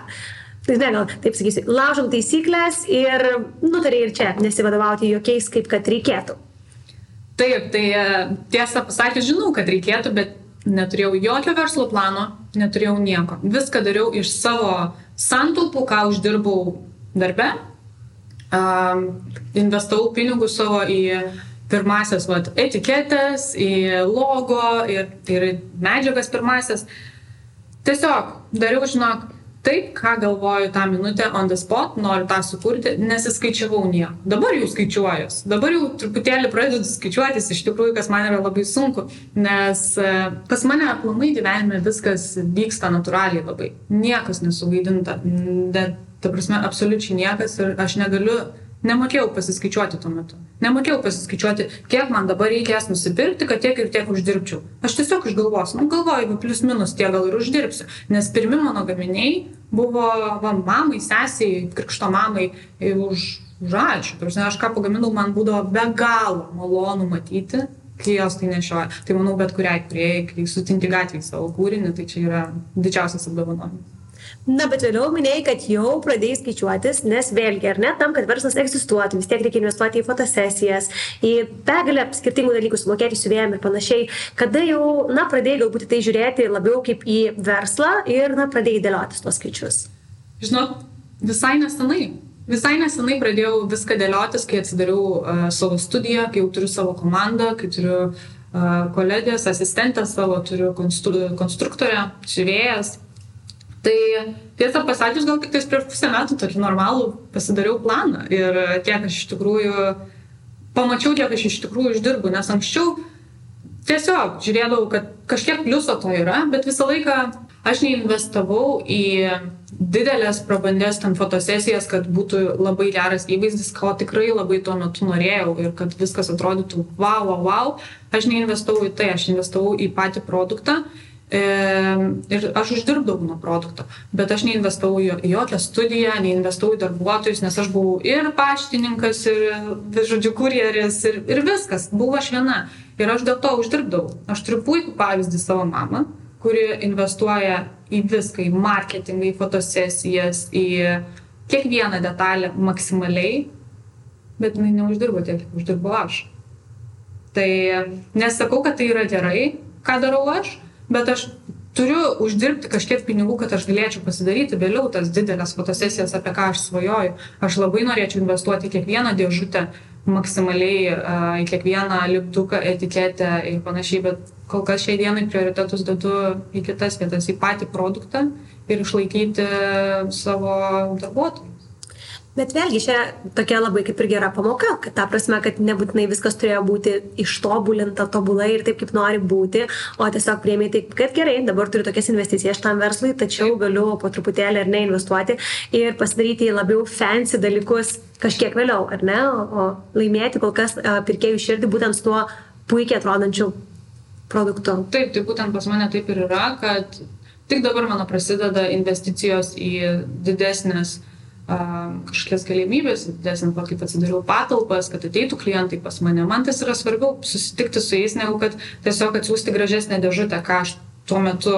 Tai ne, gal taip sakysiu, laužom taisyklės ir nutarė ir čia nesivadovauti jokiais, kaip kad reikėtų. Taip, tai e, tiesą pasakius, žinau, kad reikėtų, bet neturėjau jokio verslo plano, neturėjau nieko. Viską dariau iš savo santaupų, ką uždirbau darbe. Um, investavau pinigus savo į pirmasias vat, etiketės, į logo ir, ir medžiagas pirmasias. Tiesiog dariau, žinok, taip, ką galvoju tą minutę on the spot, noriu tą sukurti, nesiskaičiavau nieko. Dabar jau skaičiuojuos, dabar jau truputėlį pradedu skaičiuotis, iš tikrųjų, kas man yra labai sunku, nes e, pas mane aplamai gyvenime viskas vyksta natūraliai labai. Niekas nesuvaidinta, bet, ta prasme, absoliučiai niekas ir aš negaliu Nemokėjau pasiskaičiuoti tuo metu. Nemokėjau pasiskaičiuoti, kiek man dabar reikės nusipirkti, kad tiek ir tiek uždirbčiau. Aš tiesiog išgalvosiu, nu galvoju, plius minus tiek gal ir uždirbsiu. Nes pirmi mano gaminiai buvo va, mamai, sesiai, krikšto mamai už, už ačiū. Prasme, aš ką pagaminau, man būdavo be galo malonu matyti, kai jos tai nešioja. Tai manau, bet kuriai, kurie, kai sutinki gatvėje savo kūrinį, tai čia yra didžiausias apdovanojimas. Na, bet vėliau minėjai, kad jau pradėjai skaičiuotis, nes vėlgi, ar ne, tam, kad verslas egzistuotų, vis tiek reikia investuoti į fotosesijas, į begalę skirtingų dalykų, sumokėti siuvėjim ir panašiai. Kada jau, na, pradėjai galbūt tai žiūrėti labiau kaip į verslą ir, na, pradėjai dėliotis tuos skaičius? Žinok, visai nesenai. Visai nesenai pradėjau viską dėliotis, kai atsidariau uh, savo studiją, kai jau turiu savo komandą, kai turiu uh, kolegės, asistentę savo, turiu konstru, konstruktorę, siuvėjas, Tai tiesą pasakius, gal tik tais prieš pusę metų tokį normalų pasidariau planą ir kiek aš iš tikrųjų pamačiau, kiek aš iš tikrųjų uždirbu, nes anksčiau tiesiog žiūrėdavau, kad kažkiek pliuso to yra, bet visą laiką aš neinvestavau į didelės prabandės ten fotosesijas, kad būtų labai geras įvaizdis, ko tikrai labai tuo metu norėjau ir kad viskas atrodytų wow, wow, wow. Aš neinvestavau į tai, aš investavau į patį produktą Ir aš uždirbdavau nuo produkto, bet aš neinvestavau į jokią studiją, neinvestavau į darbuotojus, nes aš buvau ir paštininkas, ir, žodžiu, kurjeris, ir, ir viskas, buvau aš viena. Ir aš dėl to uždirbdavau. Aš turiu puikų pavyzdį savo mamą, kuri investuoja į viską, į marketingą, į fotosesijas, į kiekvieną detalę maksimaliai, bet jinai neuždirbo tiek, kiek uždirbo aš. Tai nesakau, kad tai yra gerai, ką darau aš, bet aš turiu uždirbti kažkiek pinigų, kad aš galėčiau pasidaryti vėliau tas didelės fotosesijas, apie ką aš svajoju. Aš labai norėčiau investuoti kiekvieną dėžutę, maksimaliai į kiekvieną lipduką, etiketę ir panašiai, bet kol kas šiai dienai prioritetus dedu į kitas vietas, į patį produktą ir išlaikyti savo darbuotojus. Bet vėlgi čia tokia labai kaip ir gera pamoka, kad ta prasme, kad nebūtinai viskas turėjo būti ištobulinta tobulai ir taip, kaip nori būti, o tiesiog priemi taip, kad gerai, dabar turiu tokias investicijas šitam verslui, tačiau galiu po truputėlį ar neinvestuoti ir pasidaryti labiau fancy dalykus kažkiek vėliau, ar ne, o, laimėti kol kas pirkėjų širdį būtent su tuo puikiai atrodančiu produktu. Taip, tai būtent pas mane taip ir yra, kad tik dabar mano prasideda investicijos į didesnės kažkokias galimybės, didesnį, kaip atsidariau patalpas, kad ateitų klientai pas mane. Man tas yra svarbiau susitikti su jais, negu kad tiesiog atsiųsti gražesnę dėžutę, ką aš tuo metu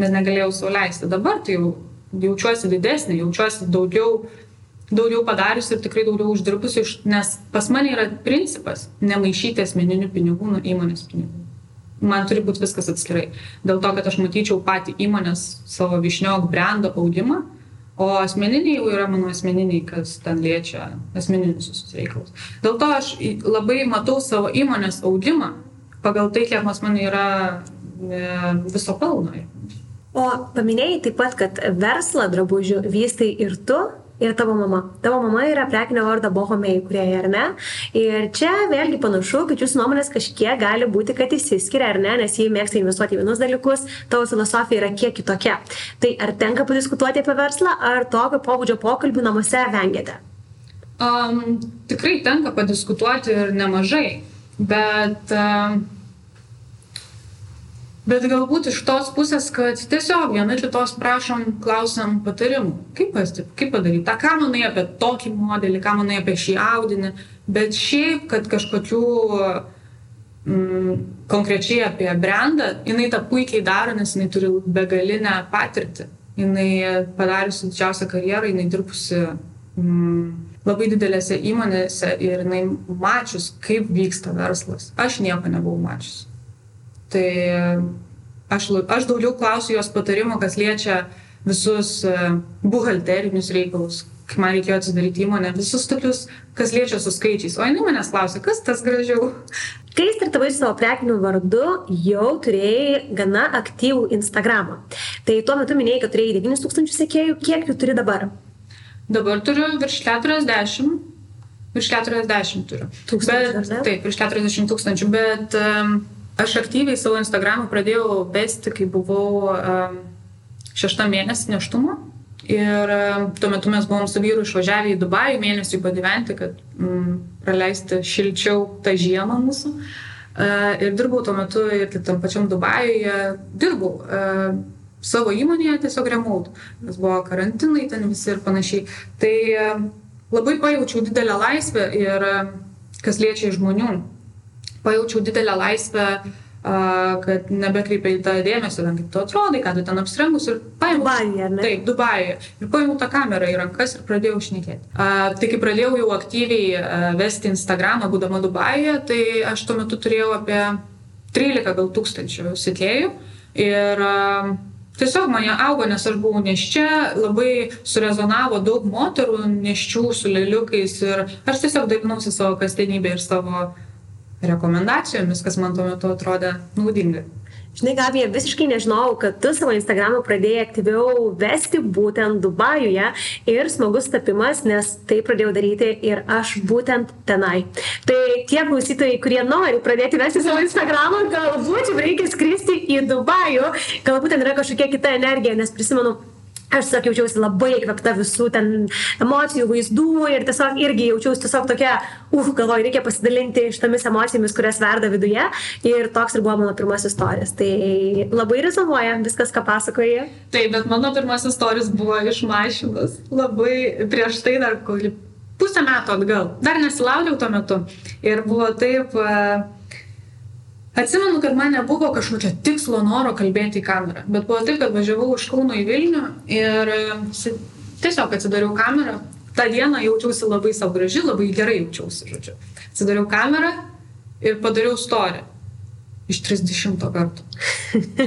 net negalėjau sauliaisti. Dabar tai jau jaučiuosi didesnė, jaučiuosi daugiau, daugiau padarius ir tikrai daugiau uždirbusi, nes pas mane yra principas nemaišyti asmeninių pinigų nuo įmonės pinigų. Man turi būti viskas atskirai. Dėl to, kad aš matyčiau patį įmonės savo višniog brendo augimą O asmeniniai jau yra mano asmeniniai, kas ten liečia asmeninius visus reikalus. Dėl to aš labai matau savo įmonės augimą pagal tai, kiek pas man yra e, viso pelno. O paminėjai taip pat, kad verslą drabužių vystai ir tu, ir tavo mama. Tavo mama yra prekinio vardo Bohomei kurieja, ar ne? Ir čia vėlgi panašu, kad jūsų nuomonės kažkiek gali būti, kad įsiskiria, ar ne, nes jie mėgsta investuoti į vienus dalykus, tavo filosofija yra kiek kitokia. Tai ar tenka padiskutuoti apie verslą, ar tokio pobūdžio pokalbių namuose vengiate? Um, tikrai tenka padiskutuoti ir nemažai, bet um, bet galbūt iš tos pusės, kad tiesiog viena kitos prašom, klausom patarimų. Kaip, pasti, kaip padaryti? Ta, ką manai apie tokį modelį, ką manai apie šį audinį, bet šiaip, kad kažkokių mm, konkrečiai apie brandą, jinai tą puikiai daro, nes jinai turi begalinę patirtį. Jinai padariusi didžiausią karjerą, jinai dirbusi mm, labai didelėse įmonėse ir jinai mačius, kaip vyksta verslas. Aš nieko nebuvau mačius. Tai aš, aš daugiau klausiu jos patarimų, kas liečia visus e, buhalterinius reikalus, kai man reikėjo atsidaryti įmonę, visus tokius, kas liečia su skaičiais. O jinai manęs klausia, kas tas gražiau. *laughs* Kai startavai savo prekiniu vardu, jau turėjai gana aktyvų Instagramą. Tai tuo metu minėjai, kad turėjai 9000 sekėjų, kiek jų turi dabar? Dabar turiu virš 40, virš 40 turiu. Tūkstančių, bet, taip, virš 40 tūkstančių, bet um, Aš aktyviai savo Instagramą pradėjau vesti, kai buvau šeštą mėnesį neštumo. Ir tuo metu mes buvom su vyru išvažiavę į Dubajų mėnesį pagyventi, kad um, praleisti šilčiau tą žiemą mūsų. Uh, ir dirbau tuo metu ir tam pačiam Dubajuje, dirbau uh, savo įmonėje tiesiog remote, nes buvo karantinai ten visi ir panašiai. Tai labai pajaučiau didelę laisvę ir kas liečia žmonių pajaučiau didelę laisvę, kad nebekreipia į tą dėmesį, ten kaip tu atrodai, ką tu ten apsirengus ir paėmiau. Dubajuje, ne? Taip, Dubajuje. Ir paėmiau tą kamerą į rankas ir pradėjau šnekėti. Tai kai pradėjau jau aktyviai vesti Instagramą, būdama Dubajuje, tai aš tuo metu turėjau apie 13 gal tūkstančių sekėjų. Ir tiesiog mane augo, nes aš buvau neščia, labai surezonavo daug moterų neščių su lėliukais ir aš tiesiog dalinausi savo kasdienybę ir savo uh, rekomendacijomis, kas man tuo metu atrodė naudinga. Žinai, Gabija, visiškai nežinau, kad tu savo Instagramą pradėjai aktyviau vesti būtent Dubajuje ir smagus tapimas, nes tai pradėjau daryti ir aš būtent tenai. Tai tie klausytojai, kurie nori pradėti vesti savo Instagramą, galbūt reikia skristi į Dubajų, galbūt ten yra kažkokia kita energija, nes prisimenu, aš tiesiog jaučiausi labai įkvepta visų ten emocijų, vaizdų ir tiesiog irgi jaučiausi tiesiog tokia, uh, galvoju, reikia pasidalinti šitomis emocijomis, kurias verda viduje ir toks ir buvo mano pirmasis istorijas. Tai labai rezonuoja viskas, ką pasakoji. Taip, bet mano pirmasis istorijas buvo iš mašinos, labai prieš tai dar pusę metų atgal, dar nesilaukiau tuo metu ir buvo taip, Atsimenu, kad man nebuvo kažkokio tikslo noro kalbėti į kamerą, bet buvo taip, kad važiavau iš Kauno į Vilnių ir e, tiesiog atsidariau kamerą. Ta diena jaučiausi labai savo graži, labai gerai jaučiausi, žodžiu. Atsidariau kamerą ir padariau storį. Iš 30 kartų.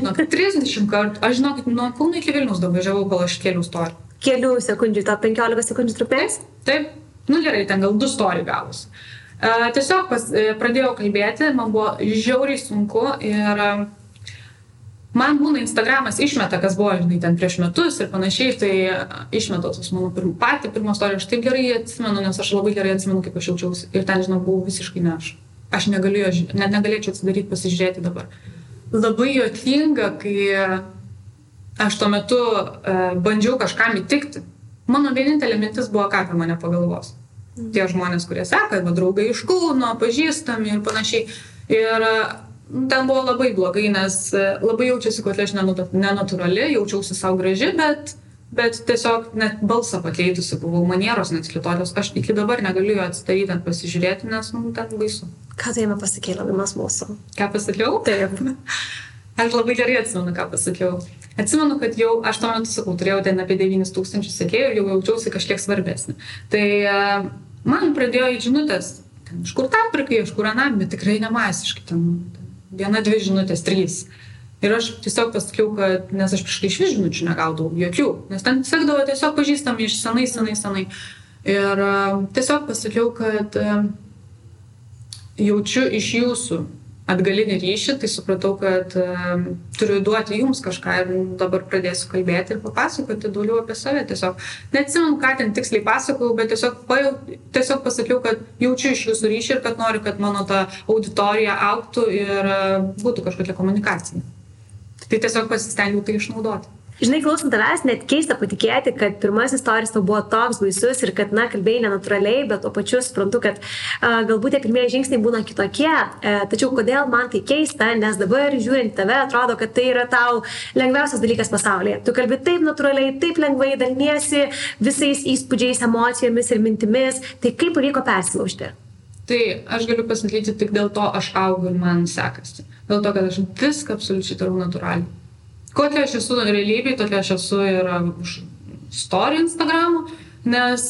Nuo *laughs* 30 kartų. Aš žinau, kad nuo Kauno iki Vilnius davažiavau, kol aš kelių storį. Kelių sekundžių, to 15 sekundžių trukmės? Taip. Nu gerai, ten gal du storį gavus. Tiesiog pas, e, pradėjau kalbėti, man buvo žiauriai sunku ir e, man būna Instagramas išmeta, kas buvo, žinai, ten prieš metus ir panašiai, tai e, išmeta tos mano pirm, patį pirmą istoriją, aš taip gerai atsimenu, nes aš labai gerai atsimenu, kaip aš jaučiausi ir ten, žinau, buvau visiškai ne aš. Aš negalėjau, net negalėčiau atsidaryti, pasižiūrėti dabar. Labai juokinga, kai aš tuo metu uh, bandžiau kažkam įtikti. Mano vienintelė mintis buvo, ką apie mane pagalvos tie žmonės, kurie seka, va, draugai iš kūno, pažįstami ir panašiai. Ir nu, ten buvo labai blogai, nes e, labai jaučiasi, kad aš nenatūrali, jaučiausi savo graži, bet, bet tiesiog net balsą pakeitusi buvau, manieros net kitokios. Aš iki dabar negaliu jo atsidaryti, ten pasižiūrėti, nes nu, ten baisu. Ką tai jame pasakė labimas mūsų? Ką pasakiau? Taip. *laughs* Aš labai gerai atsimenu, ką pasakiau. Atsimenu, kad jau aš tuo metu sakau, turėjau ten apie 9000 sekėjų ir jau jaučiausi kažkiek svarbesnė. Tai uh, man pradėjo į žinutės, iš kur tam prikai, iš kur anam, bet tikrai nemasiškai, ten, viena, dvi žinutės, trys. Ir aš tiesiog pasakiau, kad, nes aš prieš tai iš žinučių negaudavau, jokių, nes ten sekdavo tiesiog pažįstami iš senai, senai, senai. Ir uh, tiesiog pasakiau, kad uh, jaučiu iš jūsų atgalinį ryšį, tai supratau, kad um, turiu duoti jums kažką ir dabar pradėsiu kalbėti ir papasakoti daugiau apie save. Tiesiog neatsimenu, ką ten tiksliai pasakojau, bet tiesiog, pajau, tiesiog pasakiau, kad jaučiu iš jūsų ryšį ir kad noriu, kad mano ta auditorija auktų ir uh, būtų kažkokia komunikacija. Tai tiesiog pasistengiau tai išnaudoti. Žinai, klausant tavęs, net keista patikėti, kad pirmasis istorijas tau buvo toks baisus ir kad, na, kalbėjai nenatūraliai, bet tuo pačiu suprantu, kad a, galbūt tie pirmieji žingsniai būna kitokie. E, tačiau kodėl man tai keista, nes dabar žiūrint tave, atrodo, kad tai yra tau lengviausias dalykas pasaulyje. Tu kalbi taip natūraliai, taip lengvai, daliniesi visais įspūdžiais, emocijomis ir mintimis. Tai kaip pavyko persilaužti? Tai aš galiu pasakyti tik dėl to, aš augu ir man sekasi. Dėl to, kad aš viską absoliučiai darau natūraliai kokia aš esu realybėj, tokia aš esu ir už story Instagram'o, nes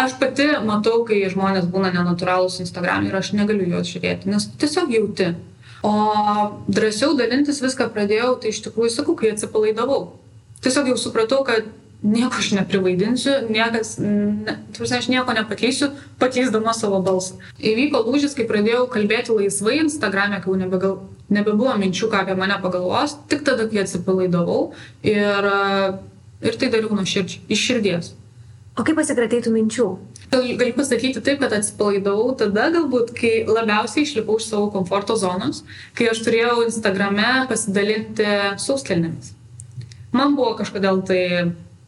aš pati matau, kai žmonės būna nenatūralūs Instagram ir aš negaliu juos žiūrėti, nes tiesiog jauti. O drąsiau dalintis viską pradėjau, tai iš tikrųjų sakau, kai atsipalaidavau. Tiesiog jau supratau, kad nieko aš neprivaidinsiu, niekas, ne, tarsi aš nieko nepakeisiu, pakeisdama savo balsą. Įvyko lūžis, kai pradėjau kalbėti laisvai Instagram'e, kai jau nebegal, nebebuvo minčių, ką apie mane pagalvos, tik tada, kai atsipalaidavau ir, ir tai dariau nuo širdžiai, iš širdies. O kaip pasikratėtų minčių? Galiu pasakyti taip, kad atsipalaidavau tada galbūt, kai labiausiai išlipau iš savo komforto zonos, kai aš turėjau Instagrame pasidalinti sauskelnėmis. Man buvo kažkodėl tai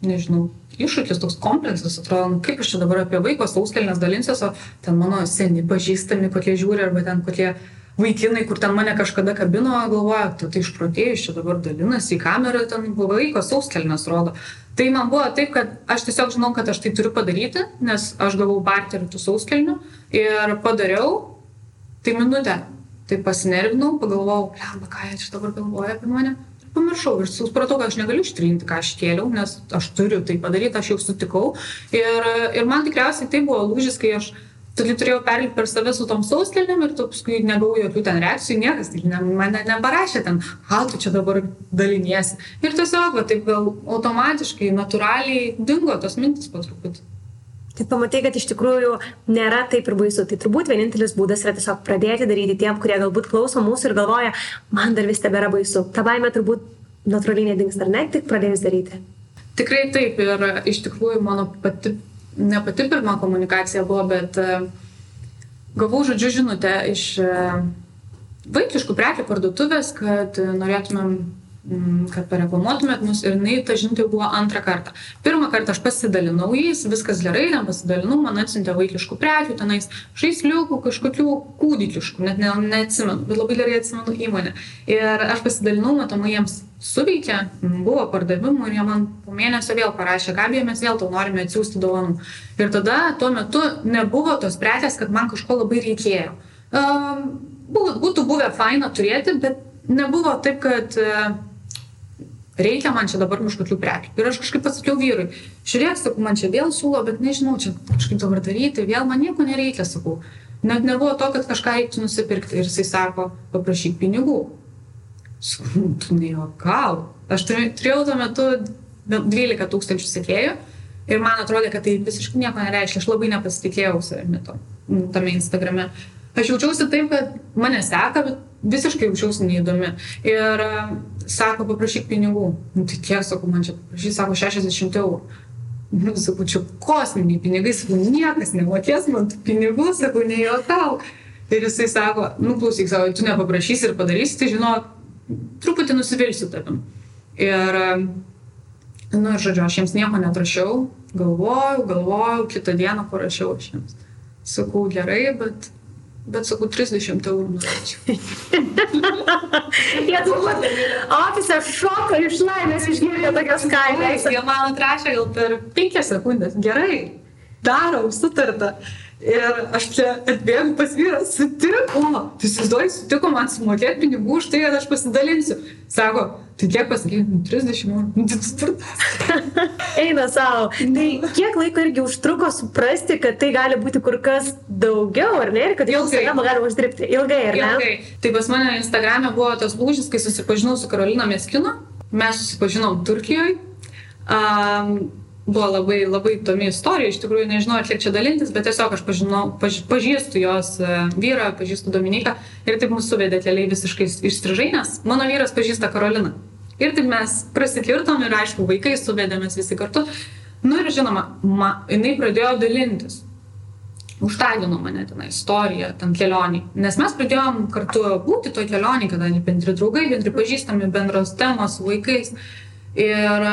nežinau, iššūkis, toks kompleksas, atrodo, nu, kaip aš čia dabar apie vaiko sauskelnes dalinsiuos, o ten mano seni pažįstami, kokie žiūri, arba ten kokie vaikinai, kur ten mane kažkada kabino, galvoja, tai, tai išprotėjus čia dabar dalinasi į kamerą, ten vaiko sauskelnes rodo. Tai man buvo taip, kad aš tiesiog žinau, kad aš tai turiu padaryti, nes aš gavau barterį tų sauskelnių ir padariau, tai minutę. Tai pasinervinau, pagalvojau, lemba, ką jie čia dabar galvoja apie mane pamiršau ir supratau, kad aš negaliu ištrinti, ką aš kėliau, nes aš turiu tai padaryti, aš jau sutikau. Ir, ir man tikriausiai tai buvo lūžis, kai aš Todėl turėjau perlipti per save su tom sauskelėm ir tu paskui negavau jokių ten reakcijų, niekas tai ne, mane neparašė ten, ką tu čia dabar daliniesi. Ir tiesiog, va, taip gal automatiškai, natūraliai dingo tos mintis po truputį. Tai pamatai, kad iš tikrųjų nėra taip ir baisu. Tai turbūt vienintelis būdas yra tiesiog pradėti daryti tiem, kurie galbūt klauso mūsų ir galvoja, man dar vis tebėra baisu. Ta baime turbūt natūraliai nedings, ar ne, tik pradėjus daryti. Tikrai taip ir iš tikrųjų mano pati, ne pati pirma komunikacija buvo, bet uh, gavau žodžiu žinutę iš uh, vaikiškų prekių parduotuvės, kad uh, norėtumėm kad pareklamuotumėt mus ir jinai ta žinutė buvo antrą kartą. Pirmą kartą aš pasidalinau jais, viskas gerai, ten pasidalinau, man atsintė vaikiškų prekių, tenais žaisliukų, kažkokių kūdikiškų, net ne, neatsimenu, bet labai gerai atsimenu įmonę. Ir aš pasidalinau, matomai jiems suveikė, buvo pardavimų ir jie man po mėnesio vėl parašė, Gabija, mes vėl tau norime atsiųsti dovanų. Ir tada tuo metu nebuvo tos prekės, kad man kažko labai reikėjo. Um, būtų buvę faina turėti, bet nebuvo taip, kad uh, reikia man čia dabar kažkokių prekių. Ir aš kažkaip pasakiau vyrui, žiūrėk, sakau, man čia vėl siūlo, bet nežinau, čia kažkaip dabar daryti, vėl man nieko nereikia, sakau. Net nebuvo to, kad kažką reiktų nusipirkti. Ir jisai sako, paprašyk pinigų. Sakau, nu, tu nejuokau. Aš turėjau tuo metu 12 tūkstančių sekėjų ir man atrodė, kad tai visiškai nieko nereiškia. Aš labai nepasitikėjau savimi to, tame Instagrame. Aš jaučiausi taip, kad mane seka, bet visiškai jaučiausi neįdomi. Ir sako, paprašyk pinigų. Nu, tai kiek, sakau, man čia paprašyk, sako, 60 eurų. Nu, sakau, čia kosminiai pinigai, sakau, niekas nemokės man tų pinigų, sakau, nejuokau. Ir jisai sako, nu, klausyk, sako, tu nepaprašysi ir padarysi, tai žinok, truputį nusivilsiu tavim. Ir, nu, ir žodžiu, aš jiems nieko netrašiau, galvojau, galvojau, kitą dieną parašiau aš jiems. Sakau, gerai, bet Bet sakau, 30 eurų norėčiau. *laughs* Jie turbūt ofise šoko iš laimės išgirdę tokias kainas. Jie man atrašė gal per 5 sekundės. Gerai, darom, sutarta. Ir aš čia atbėgu pas vyrą, sutiko, tu įsivaizduoji, sutiko man sumokėti pinigų už tai, kad aš pasidalinsiu. Sako, tai kiek pasakyti, nu, 30 eurų, nu, tai turtas. *laughs* Eina savo. Tai kiek laiko irgi užtruko suprasti, kad tai gali būti kur kas daugiau, ar ne? Ir kad jau Instagramą galima uždirbti ilgai, ar ne? Ilgai. Tai pas mane Instagram'e buvo tas lūžis, kai susipažinau su Karolina Meskino. Mes susipažinom Turkijoje. Um, buvo labai, labai įdomi istorija, iš tikrųjų nežinau, kiek čia dalintis, bet tiesiog aš pažinau, paž, pažįstu jos e, vyrą, pažįstu Dominiką ir taip mūsų suvedė keliai visiškai išstrižai, nes mano vyras pažįsta Karoliną. Ir taip mes prasikirtom ir aišku, vaikai suvedėmės visi kartu. Nu ir žinoma, ma, jinai pradėjo dalintis. Užtagino mane ten istoriją, ten kelionį. Nes mes pradėjom kartu būti to kelionį, kadangi bendri draugai, bendri pažįstami, bendros temos, vaikais. Ir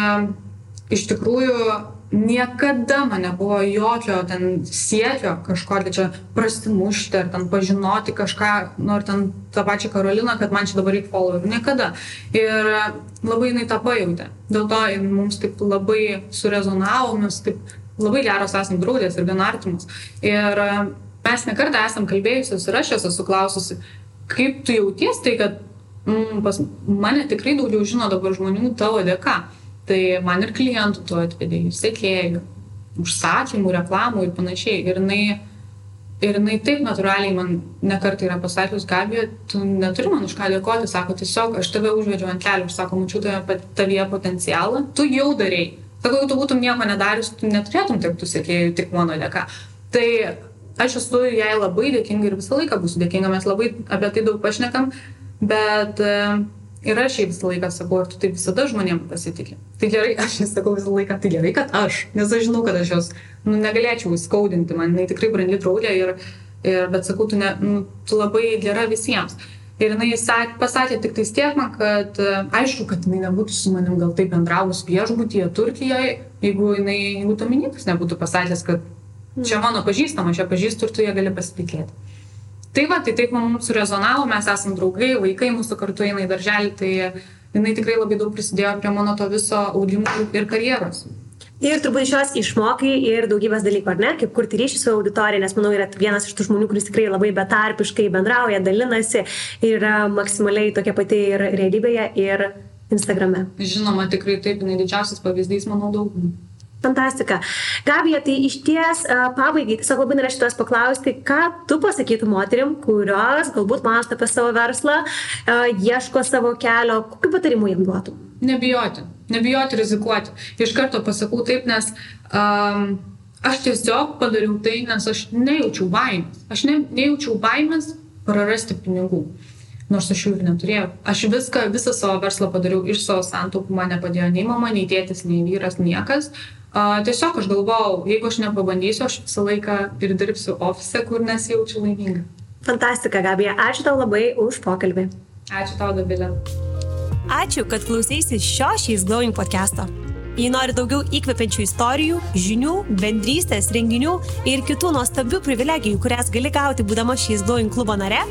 iš tikrųjų niekada man nebuvo jokio ten siekio kažko tai čia prasimušti ar ten pažinoti kažką, nu ar ten tą pačią Karoliną, kad man čia dabar reikia followerių. Niekada. Ir labai jinai tą pajautė. Dėl to mums taip labai surezonavo, mes taip labai geros esame draugės ir gana artimus. Ir mes nekartą esam kalbėjusios ir aš esu klaususi, kaip tu jauties tai, kad mm, pas mane tikrai daugiau žino dabar žmonių tavo dėka. Tai man ir klientų to atvedė, sekėjų, užsakymų, reklamų ir panašiai. Ir jinai, ir jinai taip natūraliai man nekartai yra pasakius, Gabija, tu neturi man už ką dėkoti, sako, tiesiog aš tave užvedžiau ant kelių, aš sako, mačiau tave tavyje potencialą, tu jau darėjai. Sako, jeigu tu būtum nieko nedarius, tu neturėtum tiek tų sekėjų tik mano dėka. Tai aš esu jai labai dėkinga ir visą laiką būsiu dėkinga, mes labai apie tai daug pašnekam, bet uh, Ir aš jai visą laiką sakau, ar tu taip visada žmonėm pasitikė. Tai gerai, aš jai sakau visą laiką, tai gerai, kad aš, nes aš žinau, kad aš jos nu, negalėčiau įskaudinti, man jinai tikrai brandi draugė, ir, ir, bet sakau, tu, ne, nu, tu labai gera visiems. Ir jinai sak, pasakė tik tais tiek man, kad aišku, kad jinai nebūtų su manim gal taip bendravus viešbutyje Turkijoje, jeigu, jinai, jeigu Dominikas nebūtų pasakęs, kad čia mano pažįstama, čia pažįstu ir tu ją gali pasitikėti. Tai va, tai taip mums surezonavo, mes esame draugai, vaikai mūsų kartu eina į darželį, tai jinai tikrai labai daug prisidėjo prie mano to viso augimo ir karjeros. Ir turbūt iš jos išmokai ir daugybės dalykų, ar ne, kaip kurti ryšį su auditorija, nes manau yra vienas iš tų žmonių, kuris tikrai labai betarpiškai bendrauja, dalinasi ir yra maksimaliai tokia pati ir realybėje, ir Instagrame. Žinoma, tikrai taip, jinai didžiausias pavyzdys, manau, daugumai. Fantastika. Gabija, tai iš ties pabaigai, tiesiog labai norėčiau tuos paklausti, ką tu pasakytum moterim, kurios galbūt mąsto apie savo verslą, ieško savo kelio, kokiu patarimu jiems duotum? Nebijoti, nebijoti rizikuoti. Iš karto pasakau taip, nes um, Aš tiesiog padariau tai, nes aš nejaučiau baimės. Aš ne, nejaučiau baimės prarasti pinigų. Nors aš jų ir neturėjau. Aš viską, visą savo verslą padariau iš savo santaupų, man nepadėjo nei mama, nei tėtis, nei vyras, niekas. Uh, tiesiog aš galvojau, jeigu aš nepabandysiu, aš visą laiką ir dirbsiu ofise, kur nesijaučiu laiminga. Fantastika, Gabija. Ačiū tau labai už pokalbį. Ačiū tau, Dabilė. Ačiū, kad klausėsi šio šiais Glowing podcast'o. Jei nori daugiau įkvepiančių istorijų, žinių, bendrystės, renginių ir kitų nuostabių privilegijų, kurias gali gauti būdama šiais Glowing klubo nare,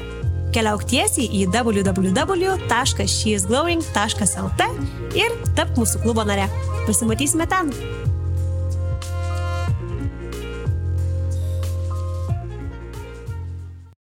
keliauk tiesiai į www.sheisglowing.lt ir tap mūsų klubo nare. Pasimatysime ten.